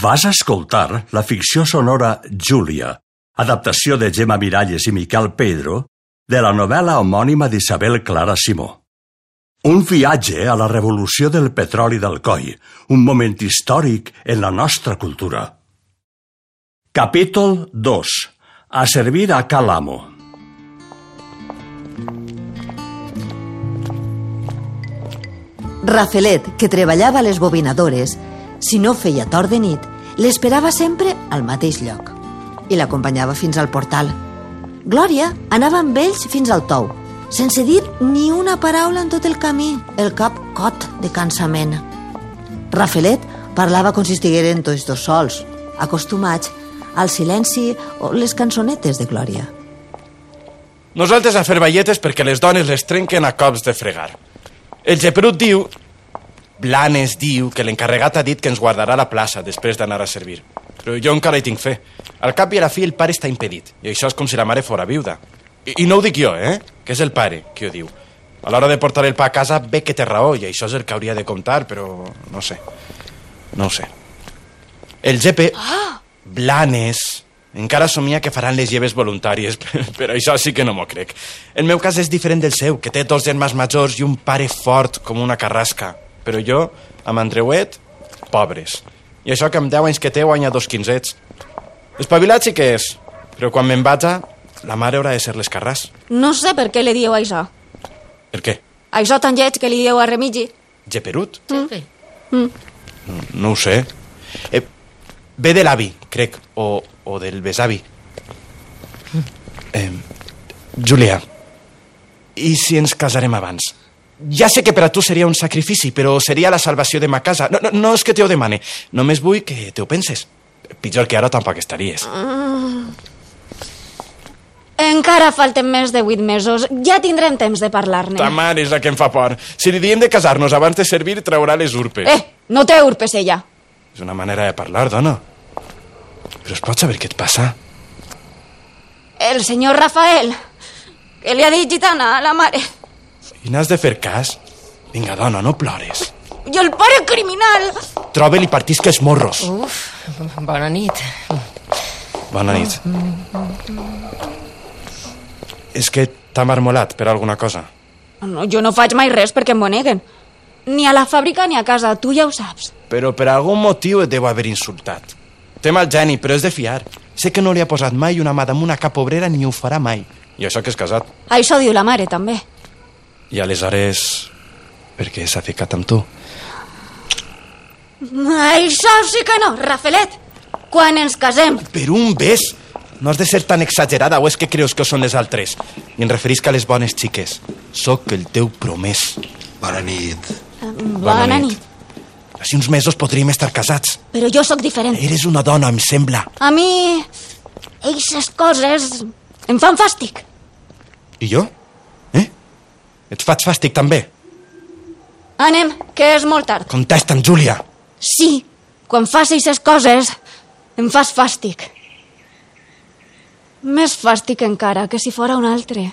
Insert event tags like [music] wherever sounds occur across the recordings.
Vas escoltar la ficció sonora Júlia, adaptació de Gemma Miralles i Miquel Pedro de la novel·la homònima d'Isabel Clara Simó. Un viatge a la revolució del petroli del coll, un moment històric en la nostra cultura. Capítol 2. A servir a Calamo. Rafelet, que treballava a les bobinadores, si no feia tort de nit, l'esperava sempre al mateix lloc i l'acompanyava fins al portal. Glòria anava amb ells fins al tou, sense dir ni una paraula en tot el camí, el cap cot de cansament. Rafelet parlava com si estigueren tots dos sols, acostumats al silenci o les cançonetes de Glòria. Nosaltres a fer balletes perquè les dones les trenquen a cops de fregar. El Geperut diu... Blanes diu que l'encarregat ha dit que ens guardarà la plaça després d'anar a servir. Però jo encara hi tinc fe. Al cap i a la fi el pare està impedit, i això és com si la mare fora viuda. I, I no ho dic jo, eh? Que és el pare qui ho diu. A l'hora de portar el pa a casa ve que té raó, i això és el que hauria de comptar, però no sé. No ho sé. El Gepe... Ah! Blanes... Encara somia que faran les lleves voluntàries, [laughs] però això sí que no m'ho crec. El meu cas és diferent del seu, que té dos germans majors i un pare fort com una carrasca. Però jo, amb Andreuet, pobres. I això que amb 10 anys que té guanya dos quinzets. Espavilat sí que és, però quan me'n vaig, la mare haurà de ser l'escarràs. No sé per què li dieu això. Per què? Això tan lleig que li dieu a Remigi. Geperut? Mm. No, no ho sé. Eh, ve de l'avi, crec, o, o del besavi. Eh, Júlia, i si ens casarem abans? Ja sé que per a tu seria un sacrifici, però seria la salvació de ma casa. No, no, no és que te ho demane, només vull que te ho penses. Pitjor que ara tampoc estaries. Encara falten més de vuit mesos. Ja tindrem temps de parlar-ne. Ta mare és la que em fa por. Si li diem de casar-nos abans de servir, traurà les urpes. Eh, no té urpes, ella. És una manera de parlar, dona. Però es pot saber què et passa? El senyor Rafael, que li ha dit gitana a la mare. I n'has de fer cas? Vinga, dona, no plores. I el pare criminal. Troba-li partisca els morros. Uf, bona nit. Bona nit. És que t'ha marmolat per alguna cosa. No, jo no faig mai res perquè em boneguen. Ni a la fàbrica ni a casa, tu ja ho saps. Però per algun motiu et deu haver insultat. Té mal geni, però és de fiar. Sé que no li ha posat mai una mà damunt a cap obrera ni ho farà mai. I això que és casat. Això diu la mare, també. I aleshores... Per què s'ha ficat amb tu? Això sí que no, Rafelet. Quan ens casem. Per un bes! No has de ser tan exagerada o és que creus que són les altres? I em referisc a les bones xiques. Soc el teu promès. Bona nit. Bona, nit. Així uns mesos podríem estar casats. Però jo sóc diferent. Eres una dona, em sembla. A mi... Eixes coses em fan fàstic. I jo? Et faig fàstic també? Anem, que és molt tard. Contesta'm, Júlia. Sí, quan fas eixes coses em fas fàstic. Més fàstic encara que si fora un altre.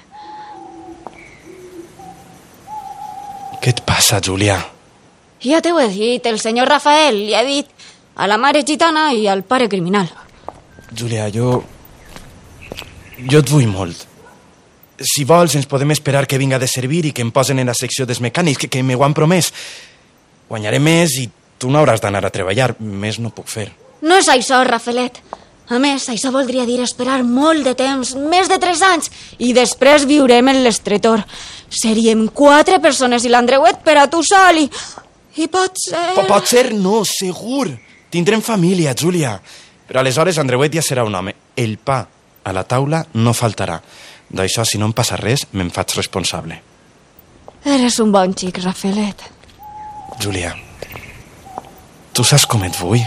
Què et passa, Júlia? Ja t'ho he dit, el senyor Rafael li ha dit a la mare gitana i al pare criminal. Júlia, jo... Jo et vull molt. Si vols, ens podem esperar que vinga de servir i que em posen en la secció dels mecànics, que, que m'ho han promès. Guanyaré més i tu no hauràs d'anar a treballar. Més no puc fer. No és això, Rafelet. A més, això voldria dir esperar molt de temps, més de tres anys, i després viurem en l'estretor. Seríem quatre persones i l'Andreuet per a tu sol i... I pot ser... Po pot ser no, segur. Tindrem família, Júlia. Però aleshores Andreuet ja serà un home. El pa a la taula no faltarà. D'això, si no em passa res, me'n faig responsable. Eres un bon xic, Rafelet. Júlia, tu saps com et vull?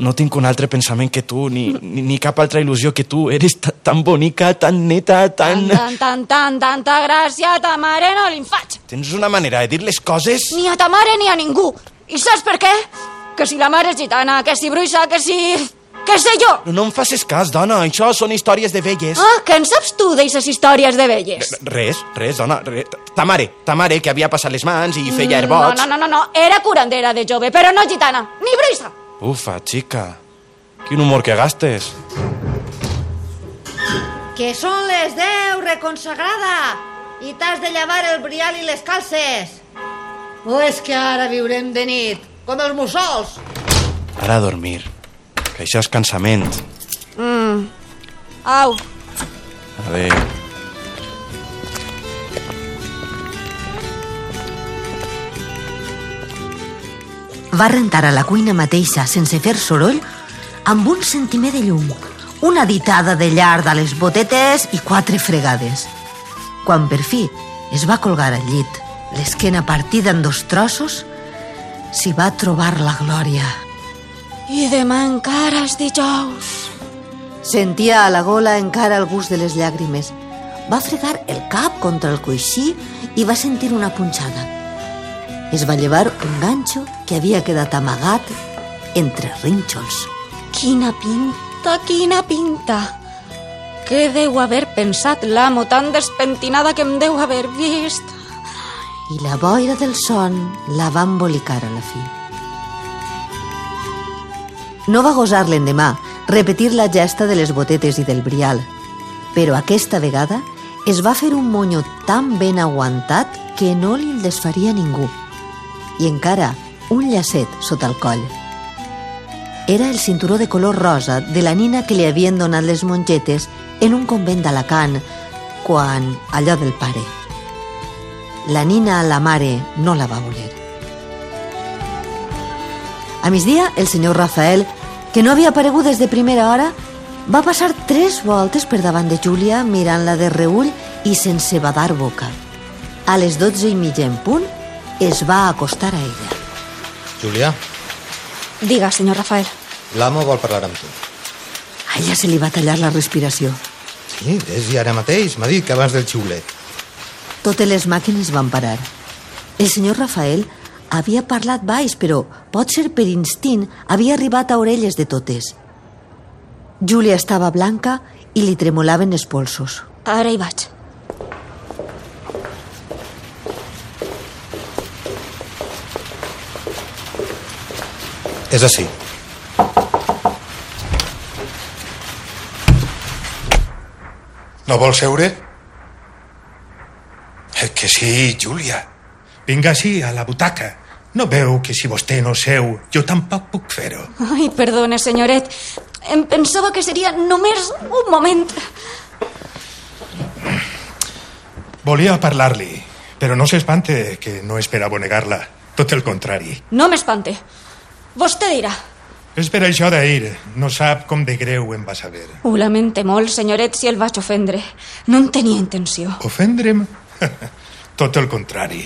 No tinc un altre pensament que tu, ni, ni, ni cap altra il·lusió que tu. Eres ta- tan bonica, tan neta, tan... Tan, tan, tan, tanta gràcia ta mare no li'n faig. Tens una manera de dir les coses... Ni a ta mare ni a ningú. I saps per què? Que si la mare és gitana, que si bruixa, que si... Què sé jo? No em facis cas, dona. Això són històries de velles. Ah, què en saps tu d'eixes històries de velles? Res, res, dona. Res. Ta mare, ta mare, que havia passat les mans i feia Mm, herbots. No, no, no, no, no, era curandera de jove, però no gitana, ni bruixa. Ufa, xica. Quin humor que gastes. Que són les 10, reconsagrada! I t'has de llevar el brial i les calces! O és que ara viurem de nit, com els mussols? Ara a dormir. Que això és cansament. Mm. Au, Adéu. Va rentar a la cuina mateixa, sense fer soroll, amb un centimer de llum, una ditada de llard a les botetes i quatre fregades. Quan per fi es va colgar al llit, l'esquena partida en dos trossos, s'hi va trobar la glòria. I demà encara és dijous. Sentia a la gola encara el gust de les llàgrimes. Va fregar el cap contra el coixí i va sentir una punxada. Es va llevar un ganxo que havia quedat amagat entre rínxols. Quina pinta, quina pinta. Què deu haver pensat l'amo tan despentinada que em deu haver vist? I la boira del son la va embolicar a la fi. No va gosar l'endemà repetir la gesta de les botetes i del brial, però aquesta vegada es va fer un monyo tan ben aguantat que no li el desfaria ningú. I encara un llacet sota el coll. Era el cinturó de color rosa de la nina que li havien donat les mongetes en un convent d'Alacant quan allò del pare. La nina, la mare, no la va voler. A migdia, el senyor Rafael, que no havia aparegut des de primera hora, va passar tres voltes per davant de Júlia mirant-la de reull i sense badar boca. A les dotze i mitja en punt, es va acostar a ella. Júlia, Diga, senyor Rafael. l'amo vol parlar amb tu. A ella se li va tallar la respiració. Sí, és i ara mateix, m'ha dit que abans del xiulet. Totes les màquines van parar. El senyor Rafael havia parlat baix, però potser per instint havia arribat a orelles de totes. Júlia estava blanca i li tremolaven els polsos. Ara hi vaig. És així. No vol seure? Eh, Que sí, Júlia. Vinga així, a la butaca. No veu que si vostè no seu, jo tampoc puc fer-ho. Ai, perdone, senyoret. Em pensava que seria només un moment. Volia parlar-li, però no s'espante que no esperava negar-la. Tot el contrari. No m'espante. Vostè dirà. És per això d'ahir. No sap com de greu em va saber. Ho lamente molt, senyoret, si el vaig ofendre. No en tenia intenció. Ofendre'm? [laughs] Tot el contrari.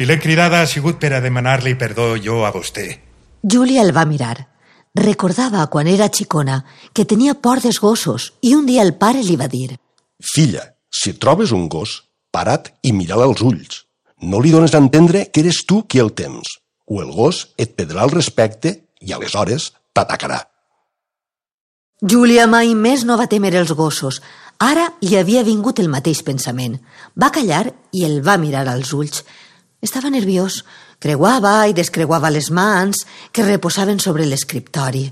Si l'he cridada ha sigut per a demanar-li perdó jo a vostè. Júlia el va mirar. Recordava quan era xicona que tenia por dels gossos i un dia el pare li va dir Filla, si trobes un gos, para't i mira'l als ulls. No li dones a entendre que eres tu qui el temps, o el gos et pedrà el respecte i aleshores t'atacarà. Júlia mai més no va temer els gossos. Ara li havia vingut el mateix pensament. Va callar i el va mirar als ulls. Estava nerviós. Creuava i descreuava les mans que reposaven sobre l'escriptori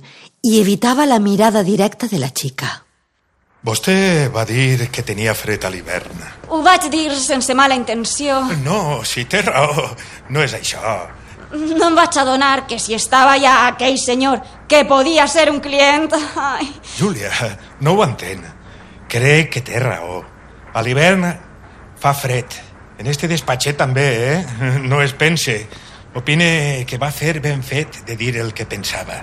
i evitava la mirada directa de la xica. Vostè va dir que tenia fred a l'hivern. Ho vaig dir sense mala intenció. No, si té raó, no és això. No em vaig adonar que si estava ja aquell senyor que podia ser un client... Ai, Júlia, no ho entén. Crec que té raó. A l'hivern fa fred. En este despatxet també, eh? [laughs] No es pense. Opine que va fer ben fet de dir el que pensava.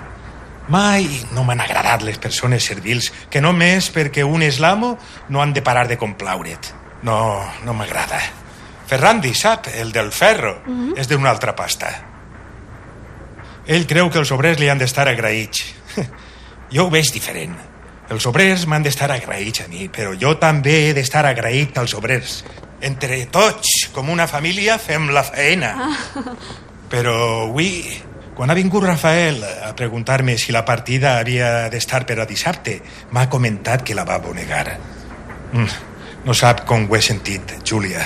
Mai no m'han agradat les persones servils que només perquè un és l'amo no han de parar de complaure't. No, no m'agrada. Ferrandi, sap? El del ferro. Mm -hmm. És d'una altra pasta. Ell creu que els obrers li han d'estar agraïts. [laughs] Jo ho veig diferent. Els obrers m'han d'estar agraïts a mi, però jo també he d'estar agraït als obrers. Entre tots, com una família, fem la feina. Però avui, quan ha vingut Rafael a preguntar-me si la partida havia d'estar per a dissabte, m'ha comentat que la va bonegar. Mm, no sap com ho he sentit, Júlia.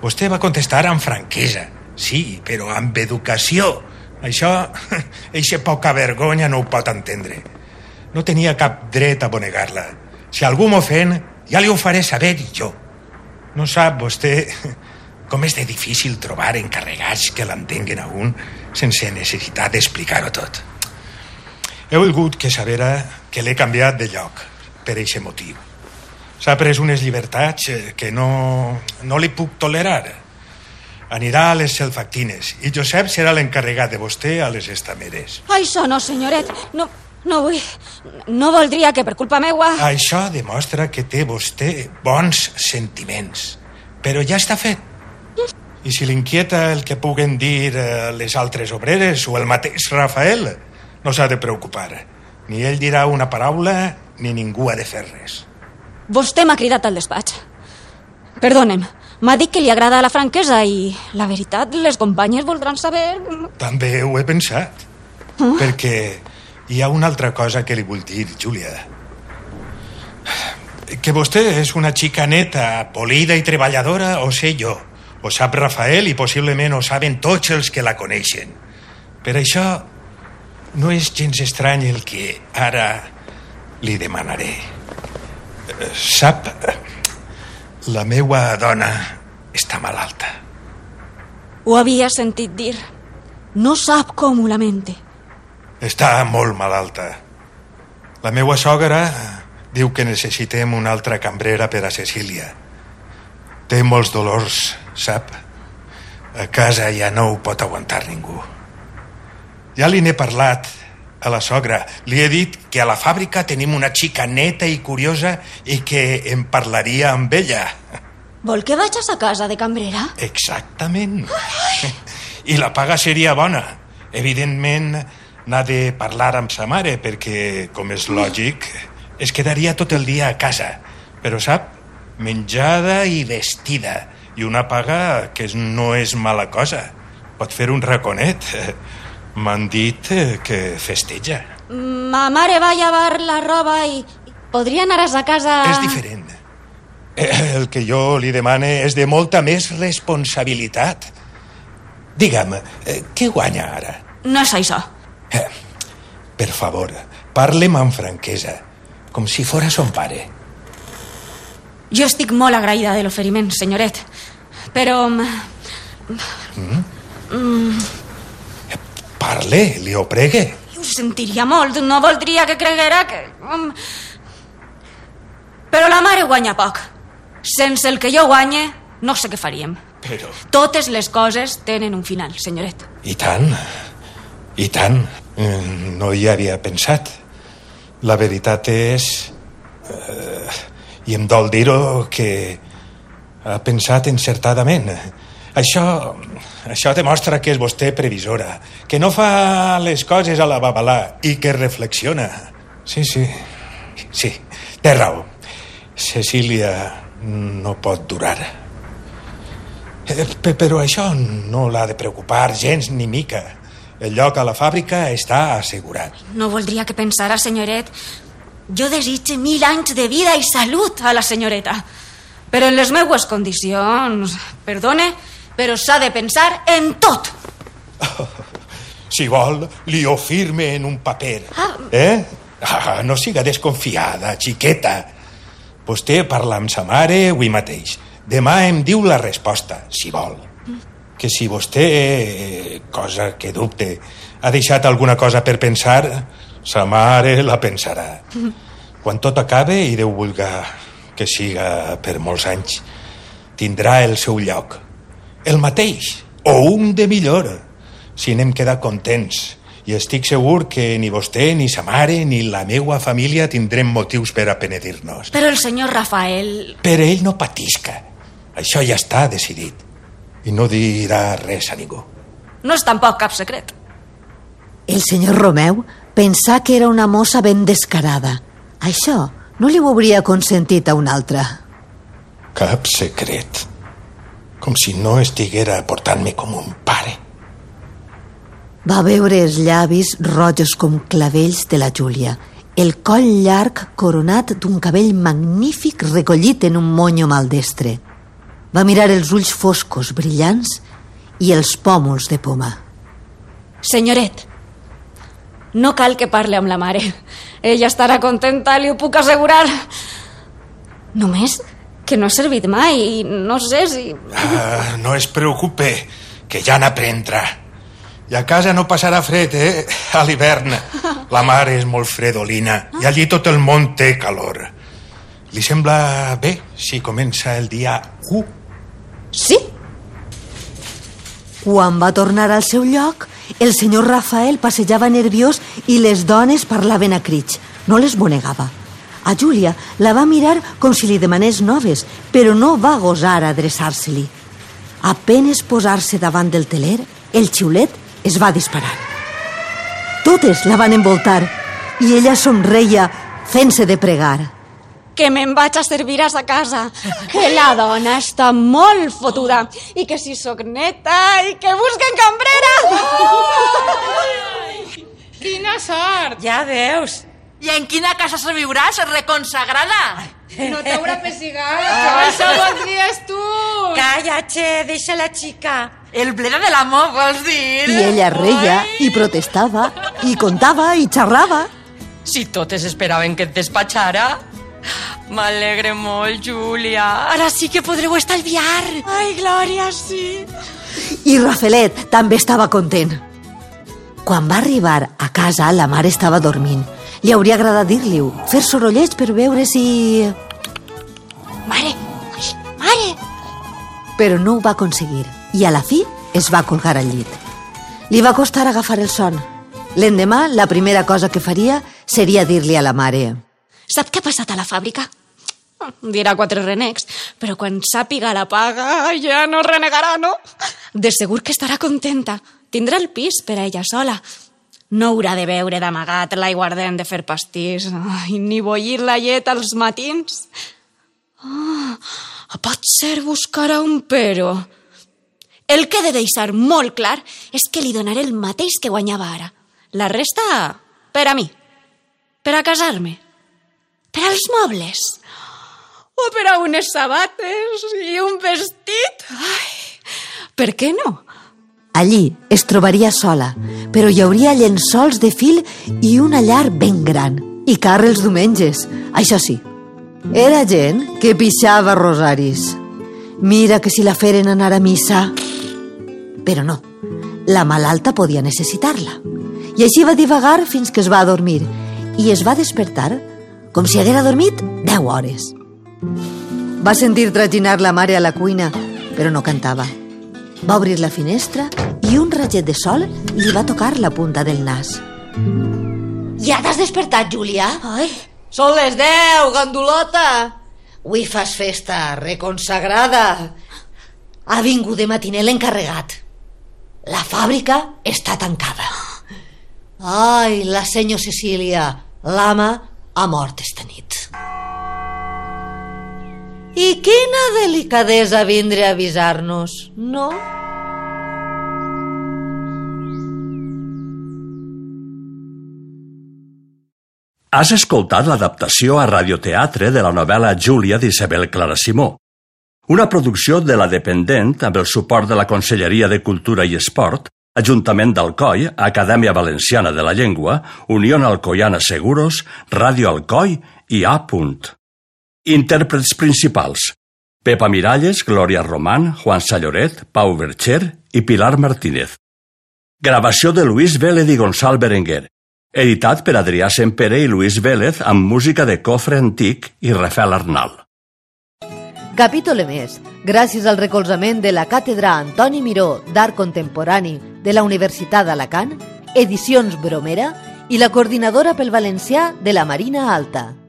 Vostè va contestar amb franquesa. Sí, però amb educació. Això, [laughs] eixa poca vergonya no ho pot entendre. No tenia cap dret a bonegar-la. Si algú m'ofèn, ja li ho faré saber jo. No sap vostè com és de difícil trobar encarregats que l'entenguen a un sense necessitat d'explicar-ho tot. He volgut que sabera que l'he canviat de lloc per aquest motiu. S'ha pres unes llibertats eh, que no, no li puc tolerar. Anirà a les selfactines i Josep serà l'encarregat de vostè a les estameres. Això no, senyoret. No, no vull... No voldria que per culpa meua... Això demostra que té vostè bons sentiments. Però ja està fet. I si l'inquieta el que puguen dir eh, les altres obreres o el mateix Rafael, no s'ha de preocupar. Ni ell dirà una paraula, ni ningú ha de fer res. Vostè m'ha cridat al despatx. Perdonem, m'ha dit que li agrada la franquesa i, la veritat, les companyes voldran saber... També ho he pensat. Ah. Perquè hi ha una altra cosa que li vull dir, Júlia. Que vostè és una xica neta, polida i treballadora, ho sé jo. Ho sap Rafael i possiblement ho saben tots els que la coneixen. Per això no és gens estrany el que ara li demanaré. Sap, la meua dona està malalta. Ho havia sentit dir. No sap com ho lamente. Està molt malalta. La meua sogra diu que necessitem una altra cambrera per a Cecília. Té molts dolors, sap? A casa ja no ho pot aguantar ningú. Ja li n'he parlat a la sogra. Li he dit que a la fàbrica tenim una xica neta i curiosa i que em parlaria amb ella. Vol que vaig a sa casa de cambrera? Exactament. [laughs] I la paga seria bona. Evidentment, n'ha de parlar amb sa mare, perquè, com és lògic, es quedaria tot el dia a casa. Però sap, menjada i vestida. I una paga que no és mala cosa. Pot fer un raconet. [laughs] M'han dit eh, que festeja. Ma mare va llevar la roba i... Podria anar a sa casa... És diferent. Eh, El que jo li demane és de molta més responsabilitat. Digue'm, eh, què guanya ara? No és això. Eh, Per favor, parlem amb franquesa, com si fora son pare. Jo estic molt agraïda de l'oferiment, senyoret. Però... Parle, li ho pregue. Ho sentiria molt, no voldria que creguera que... um, Però la mare guanya poc. Sense el que jo guanye, no sé què faríem. Però... Totes les coses tenen un final, senyoret. I tant, i tant. Eh, No hi havia pensat. La veritat és... Eh, I em dol dir-ho que ha pensat encertadament. Això, això demostra que és vostè previsora, que no fa les coses a la babalà i que reflexiona. Sí, sí, sí, té raó. Cecília no pot durar. Eh, pe- Però això no l'ha de preocupar gens ni mica. El lloc a la fàbrica està assegurat. No voldria que pensara, senyoret... Jo desitge mil anys de vida i salut a la senyoreta. Però en les meues condicions... Perdone, però s'ha de pensar en tot. [laughs] Si vol, li ho firme en un paper. Ah. Eh? Ah, no siga desconfiada, xiqueta. Vostè parla amb sa mare avui mateix. Demà em diu la resposta, si vol. Que si vostè, cosa que dubte, ha deixat alguna cosa per pensar, sa mare la pensarà. [laughs] Quan tot acabe, i Déu vulga que siga per molts anys, tindrà el seu lloc. El mateix, o un de millor, si n'hem quedat contents. I estic segur que ni vostè, ni sa mare, ni la meua família tindrem motius per a penedir-nos. Però el senyor Rafael... Per ell no patisca. Això ja està decidit. I no dirà res a ningú. No és tampoc cap secret. El senyor Romeu pensà que era una mossa ben descarada. Això no li ho hauria consentit a un altre. Cap secret. Com si no estiguera portant-me com un pare. Va veure els llavis rojos com clavells de la Júlia, el coll llarg coronat d'un cabell magnífic recollit en un monyo maldestre. Va mirar els ulls foscos, brillants, i els pòmuls de poma. Senyoret, no cal que parle amb la mare. Ella estarà contenta, li ho puc assegurar. Només que no ha servit mai i no sé si... Ah, no es preocupe, que ja n'aprendrà. I a casa no passarà fred, eh? A l'hivern. La mar és molt fredolina i allí tot el món té calor. Li sembla bé si comença el dia 1? Sí. Quan va tornar al seu lloc, el senyor Rafael passejava nerviós i les dones parlaven a crits. No les bonegava. A Júlia la va mirar com si li demanés noves, però no va gosar adreçar-se-li. Apenes posar-se davant del teler, el xiulet es va disparar. Totes la van envoltar i ella somreia fent-se de pregar. Que me'n vaig a servir a sa casa, que la dona està molt fotuda i que si sóc neta i que busquen cambrera. Quina sort! Ja veus. I en quina casa se viuràs, reconsagrada? No t'haurà pessigat. Ah. Això voldries tu. Calla, che, deixa la xica. El bleda de l'amor, vols dir? I ella reia i protestava i contava i xerrava. Si totes esperaven que et despatxara. M'alegre molt, Júlia. Ara sí que podreu estalviar. Ai, Glòria, sí. I Rafelet també estava content. Quan va arribar a casa, la mare estava dormint. Li hauria agradat dir-li-ho, fer sorollets per veure si... Mare, ai, mare. Però no ho va aconseguir i a la fi es va colgar al llit. Li va costar agafar el son. L'endemà, la primera cosa que faria seria dir-li a la mare Sap què ha passat a la fàbrica? [laughs] Dirà quatre renecs, però quan sàpiga la paga ja no renegarà, no? De segur que estarà contenta. Tindrà el pis per a ella sola. No haurà de beure d'amagat l'aiguardent de fer pastís, ai, ni bollir la llet als matins. Ah, pot ser buscarà un però. El que he de deixar molt clar és que li donaré el mateix que guanyava ara. La resta, per a mi. Per a casar-me. Per als mobles. O per a unes sabates i un vestit. Ai, per què no? Allí es trobaria sola, però hi hauria llençols de fil i una llar ben gran. I carre els diumenges, això sí. Era gent que pixava rosaris. Mira que si la feren anar a missa... Però no, la malalta podia necessitar-la. I així va divagar fins que es va adormir i es va despertar com si haguera dormit 10 hores. Va sentir traginar la mare a la cuina, però no cantava. Va obrir la finestra i un raget de sol li va tocar la punta del nas. Ja t'has despertat, Júlia? Ai, Són les deu, gandulota! Avui fas festa reconsagrada. Ha vingut de matiner l'encarregat. La fàbrica està tancada. Ai, la senyor Cecília, l'ama, ha mort esta nit. I quina delicadesa vindre a avisar-nos, no? Has escoltat l'adaptació a radioteatre de la novel·la Júlia d'Isabel Clara Simó, una producció de la Dependent amb el suport de la Conselleria de Cultura i Esport, Ajuntament d'Alcoi, Acadèmia Valenciana de la Llengua, Unió Alcoiana Seguros, Ràdio Alcoi i A. Punt. Intèrprets principals. Pepa Miralles, Glòria Román, Juan Salloret, Pau Bercher i Pilar Martínez. Gravació de Luis Vélez i Gonçal Berenguer. Editat per Adrià Sempere i Luis Vélez amb música de Cofre Antic i Rafael Arnal. Capítol més, gràcies al recolzament de la Càtedra Antoni Miró d'Art Contemporani de la Universitat d'Alacant, Edicions Bromera i la coordinadora pel valencià de la Marina Alta.